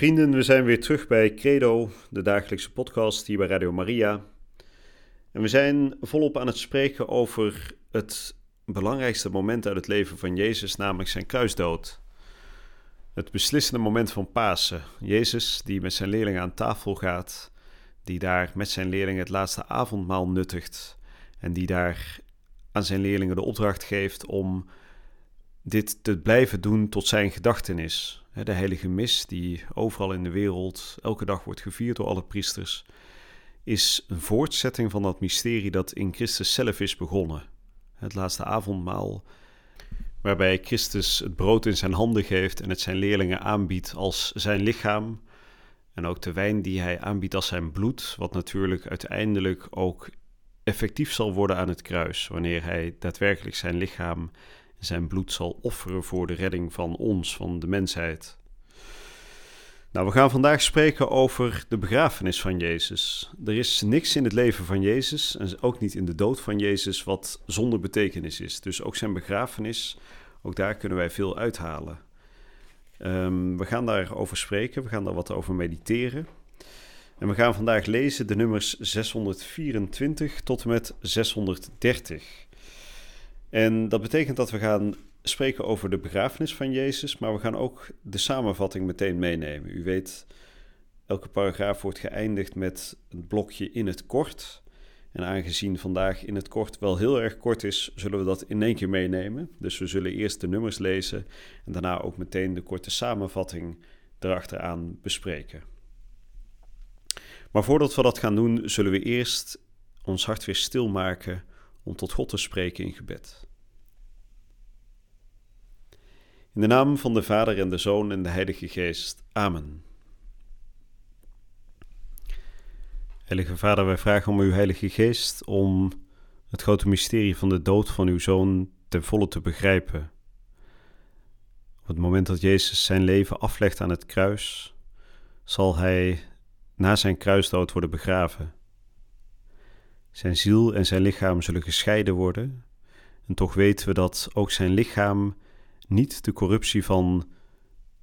Vrienden, we zijn weer terug bij Credo, de dagelijkse podcast hier bij Radio Maria. En we zijn volop aan het spreken over het belangrijkste moment uit het leven van Jezus, namelijk zijn kruisdood. Het beslissende moment van Pasen. Jezus die met zijn leerlingen aan tafel gaat, die daar met zijn leerlingen het laatste avondmaal nuttigt en die daar aan zijn leerlingen de opdracht geeft om dit te blijven doen tot zijn gedachtenis. De heilige mis, die overal in de wereld elke dag wordt gevierd door alle priesters, is een voortzetting van dat mysterie dat in Christus zelf is begonnen. Het laatste avondmaal, waarbij Christus het brood in zijn handen geeft en het zijn leerlingen aanbiedt als zijn lichaam. En ook de wijn die hij aanbiedt als zijn bloed, wat natuurlijk uiteindelijk ook effectief zal worden aan het kruis, wanneer hij daadwerkelijk zijn lichaam zijn bloed zal offeren voor de redding van ons, van de mensheid. Nou, we gaan vandaag spreken over de begrafenis van Jezus. Er is niks in het leven van Jezus en ook niet in de dood van Jezus wat zonder betekenis is. Dus ook zijn begrafenis, ook daar kunnen wij veel uithalen. Um, we gaan daarover spreken, we gaan daar wat over mediteren. En we gaan vandaag lezen de nummers 624 tot en met 630. En dat betekent dat we gaan spreken over de begrafenis van Jezus, maar we gaan ook de samenvatting meteen meenemen. U weet, elke paragraaf wordt geëindigd met een blokje in het kort. En aangezien vandaag in het kort wel heel erg kort is, zullen we dat in één keer meenemen. Dus we zullen eerst de nummers lezen en daarna ook meteen de korte samenvatting erachteraan bespreken. Maar voordat we dat gaan doen, zullen we eerst ons hart weer stilmaken om tot God te spreken in gebed. In de naam van de Vader en de Zoon en de Heilige Geest. Amen. Heilige Vader, wij vragen om uw Heilige Geest om het grote mysterie van de dood van uw Zoon ten volle te begrijpen. Op het moment dat Jezus zijn leven aflegt aan het kruis, zal hij na zijn kruisdood worden begraven. Zijn ziel en zijn lichaam zullen gescheiden worden, en toch weten we dat ook zijn lichaam niet de corruptie van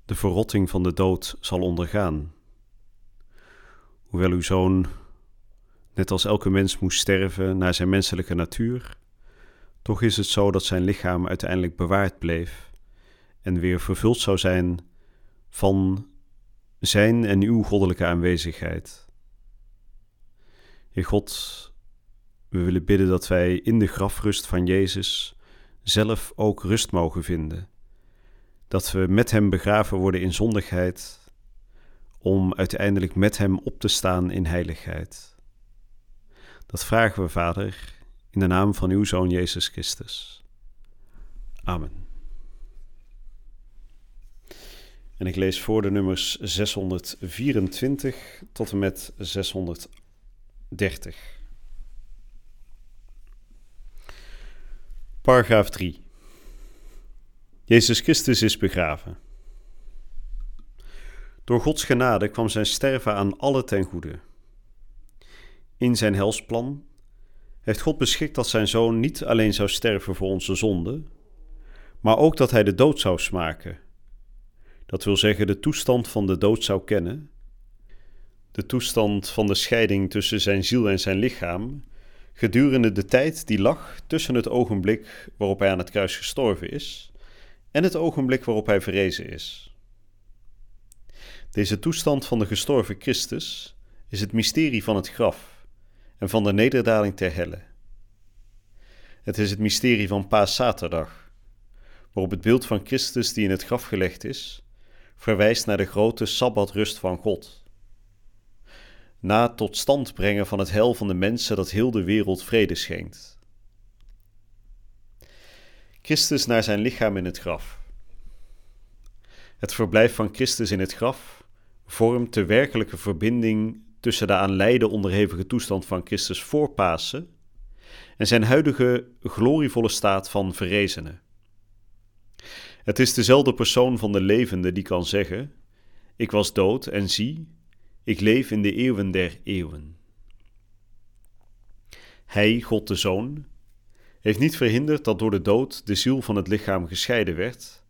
de verrotting van de dood zal ondergaan. Hoewel uw zoon, net als elke mens, moest sterven naar zijn menselijke natuur, toch is het zo dat zijn lichaam uiteindelijk bewaard bleef en weer vervuld zou zijn van zijn en uw goddelijke aanwezigheid. Heer God, we willen bidden dat wij in de grafrust van Jezus zelf ook rust mogen vinden. Dat we met Hem begraven worden in zondigheid, om uiteindelijk met Hem op te staan in heiligheid. Dat vragen we, Vader, in de naam van uw Zoon Jezus Christus. Amen. En ik lees voor de nummers 624 tot en met 630. Paragraaf 3. Jezus Christus is begraven. Door Gods genade kwam zijn sterven aan alle ten goede. In zijn helsplan heeft God beschikt dat zijn zoon niet alleen zou sterven voor onze zonde, maar ook dat hij de dood zou smaken. Dat wil zeggen de toestand van de dood zou kennen, de toestand van de scheiding tussen zijn ziel en zijn lichaam, gedurende de tijd die lag tussen het ogenblik waarop hij aan het kruis gestorven is en het ogenblik waarop hij verrezen is. Deze toestand van de gestorven Christus is het mysterie van het graf en van de nederdaling ter helle. Het is het mysterie van Paaszaterdag, waarop het beeld van Christus die in het graf gelegd is, verwijst naar de grote sabbatrust van God na het tot stand brengen van het hel van de mensen dat heel de wereld vrede schenkt. Christus naar zijn lichaam in het graf. Het verblijf van Christus in het graf vormt de werkelijke verbinding tussen de aan lijden onderhevige toestand van Christus voor Pasen en zijn huidige glorievolle staat van verrezenen. Het is dezelfde persoon van de levende die kan zeggen: Ik was dood en zie, ik leef in de eeuwen der eeuwen. Hij, God de Zoon, heeft niet verhinderd dat door de dood de ziel van het lichaam gescheiden werd,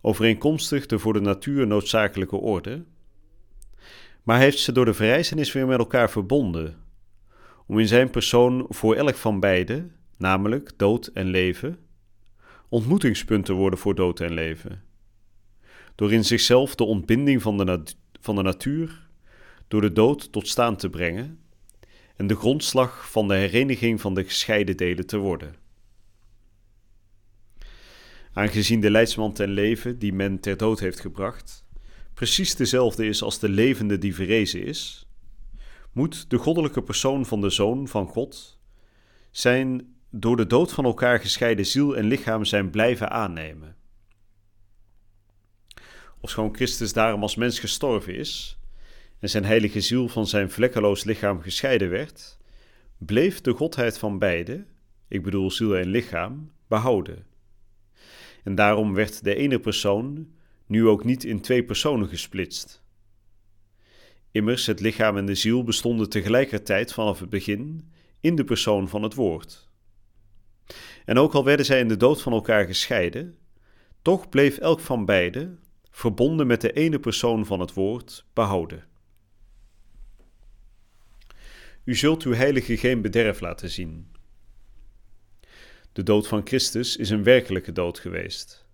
overeenkomstig de voor de natuur noodzakelijke orde, maar heeft ze door de verrijzenis weer met elkaar verbonden, om in zijn persoon voor elk van beide, namelijk dood en leven, ontmoetingspunt te worden voor dood en leven. Door in zichzelf de ontbinding van de, van de natuur, door de dood tot staan te brengen en de grondslag van de hereniging van de gescheiden delen te worden. Aangezien de leidsman ten leven die men ter dood heeft gebracht, precies dezelfde is als de levende die verrezen is, moet de goddelijke persoon van de Zoon van God zijn door de dood van elkaar gescheiden ziel en lichaam zijn blijven aannemen. Ofschoon Christus daarom als mens gestorven is en zijn heilige ziel van zijn vlekkeloos lichaam gescheiden werd, bleef de godheid van beide, ik bedoel ziel en lichaam, behouden. En daarom werd de ene persoon nu ook niet in twee personen gesplitst. Immers, het lichaam en de ziel bestonden tegelijkertijd vanaf het begin in de persoon van het woord. En ook al werden zij in de dood van elkaar gescheiden, toch bleef elk van beiden, verbonden met de ene persoon van het woord, behouden. U zult uw heilige geen bederf laten zien. De dood van Christus is een werkelijke dood geweest,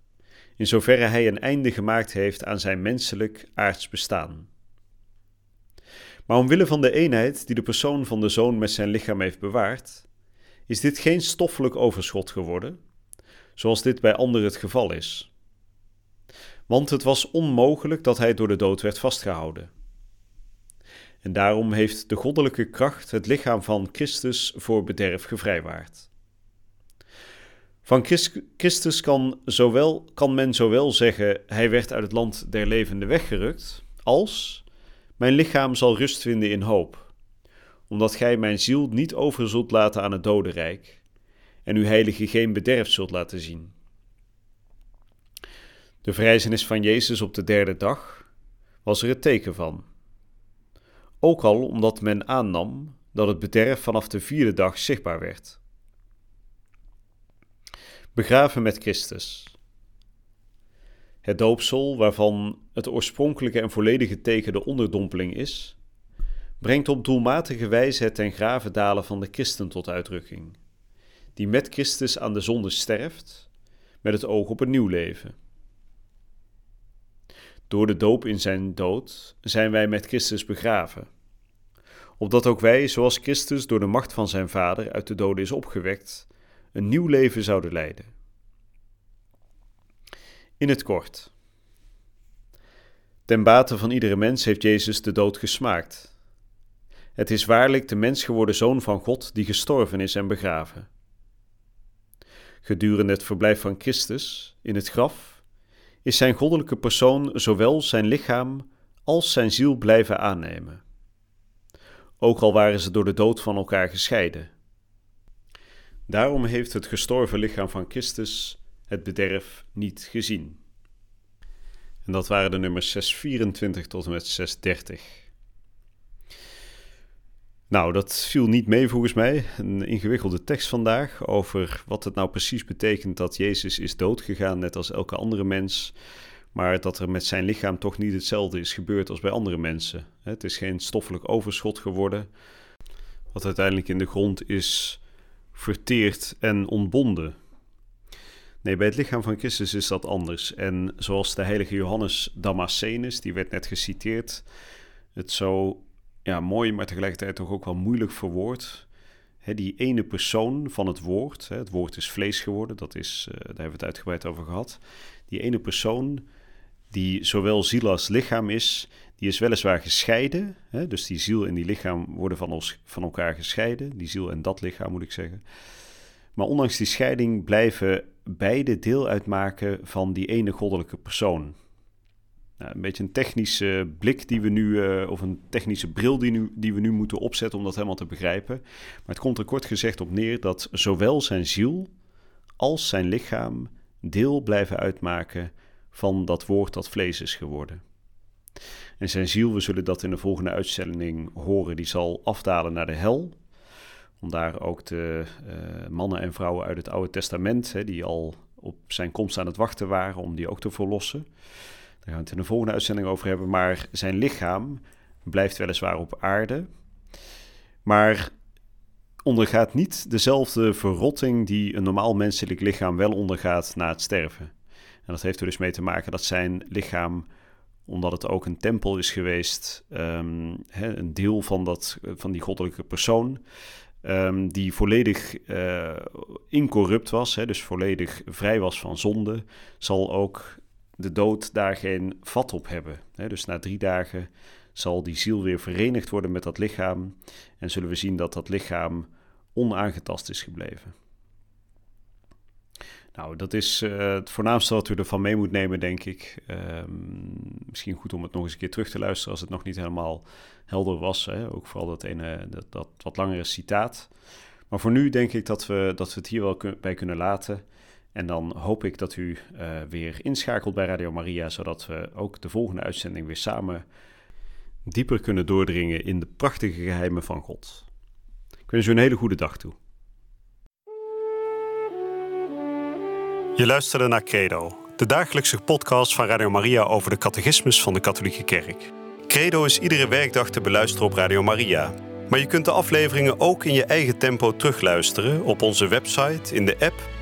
in zoverre hij een einde gemaakt heeft aan zijn menselijk aards bestaan. Maar omwille van de eenheid die de persoon van de zoon met zijn lichaam heeft bewaard, is dit geen stoffelijk overschot geworden, zoals dit bij anderen het geval is. Want het was onmogelijk dat hij door de dood werd vastgehouden. En daarom heeft de goddelijke kracht het lichaam van Christus voor bederf gevrijwaard. Van Christus kan, zowel, kan men zowel zeggen: Hij werd uit het land der levenden weggerukt, als Mijn lichaam zal rust vinden in hoop, omdat gij mijn ziel niet over zult laten aan het dodenrijk, en uw heilige geen bederf zult laten zien. De vrijzenis van Jezus op de derde dag was er het teken van. Ook al omdat men aannam dat het bederf vanaf de vierde dag zichtbaar werd begraven met Christus. Het doopsel, waarvan het oorspronkelijke en volledige teken de onderdompeling is, brengt op doelmatige wijze het ten grave dalen van de christen tot uitdrukking, die met Christus aan de zonde sterft, met het oog op een nieuw leven. Door de doop in zijn dood zijn wij met Christus begraven, opdat ook wij, zoals Christus door de macht van zijn Vader uit de doden is opgewekt, een nieuw leven zouden leiden. In het kort. Ten bate van iedere mens heeft Jezus de dood gesmaakt. Het is waarlijk de mens geworden zoon van God die gestorven is en begraven. Gedurende het verblijf van Christus in het graf is zijn goddelijke persoon zowel zijn lichaam als zijn ziel blijven aannemen. Ook al waren ze door de dood van elkaar gescheiden. Daarom heeft het gestorven lichaam van Christus het bederf niet gezien. En dat waren de nummers 624 tot en met 630. Nou, dat viel niet mee volgens mij. Een ingewikkelde tekst vandaag over wat het nou precies betekent dat Jezus is doodgegaan, net als elke andere mens. Maar dat er met zijn lichaam toch niet hetzelfde is gebeurd als bij andere mensen. Het is geen stoffelijk overschot geworden, wat uiteindelijk in de grond is verteerd en ontbonden. Nee, bij het lichaam van Christus is dat anders. En zoals de heilige Johannes Damascenus, die werd net geciteerd, het zo ja, mooi, maar tegelijkertijd toch ook wel moeilijk verwoord. He, die ene persoon van het woord, het woord is vlees geworden, dat is, uh, daar hebben we het uitgebreid over gehad. Die ene persoon die zowel ziel als lichaam is, die is weliswaar gescheiden. Dus die ziel en die lichaam worden van, ons, van elkaar gescheiden. Die ziel en dat lichaam moet ik zeggen. Maar ondanks die scheiding blijven beide deel uitmaken van die ene goddelijke persoon. Een beetje een technische blik die we nu, uh, of een technische bril die, nu, die we nu moeten opzetten om dat helemaal te begrijpen. Maar het komt er kort gezegd op neer dat zowel zijn ziel als zijn lichaam deel blijven uitmaken van dat woord dat vlees is geworden. En zijn ziel, we zullen dat in de volgende uitzending horen, die zal afdalen naar de hel. Om daar ook de uh, mannen en vrouwen uit het Oude Testament, hè, die al op zijn komst aan het wachten waren, om die ook te verlossen. Daar gaan we het in de volgende uitzending over hebben. Maar zijn lichaam blijft weliswaar op aarde, maar ondergaat niet dezelfde verrotting die een normaal menselijk lichaam wel ondergaat na het sterven. En dat heeft er dus mee te maken dat zijn lichaam, omdat het ook een tempel is geweest, um, een deel van, dat, van die goddelijke persoon, um, die volledig uh, incorrupt was, dus volledig vrij was van zonde, zal ook de dood daar geen vat op hebben. Dus na drie dagen zal die ziel weer verenigd worden met dat lichaam en zullen we zien dat dat lichaam onaangetast is gebleven. Nou, dat is uh, het voornaamste wat u ervan mee moet nemen, denk ik. Uh, misschien goed om het nog eens een keer terug te luisteren als het nog niet helemaal helder was. Ook vooral dat, ene, dat, dat wat langere citaat. Maar voor nu denk ik dat we, dat we het hier wel bij kunnen laten. En dan hoop ik dat u uh, weer inschakelt bij Radio Maria, zodat we ook de volgende uitzending weer samen dieper kunnen doordringen in de prachtige geheimen van God. Ik wens u een hele goede dag toe. Je luisterde naar Credo, de dagelijkse podcast van Radio Maria over de catechismus van de Katholieke Kerk. Credo is iedere werkdag te beluisteren op Radio Maria. Maar je kunt de afleveringen ook in je eigen tempo terugluisteren op onze website, in de app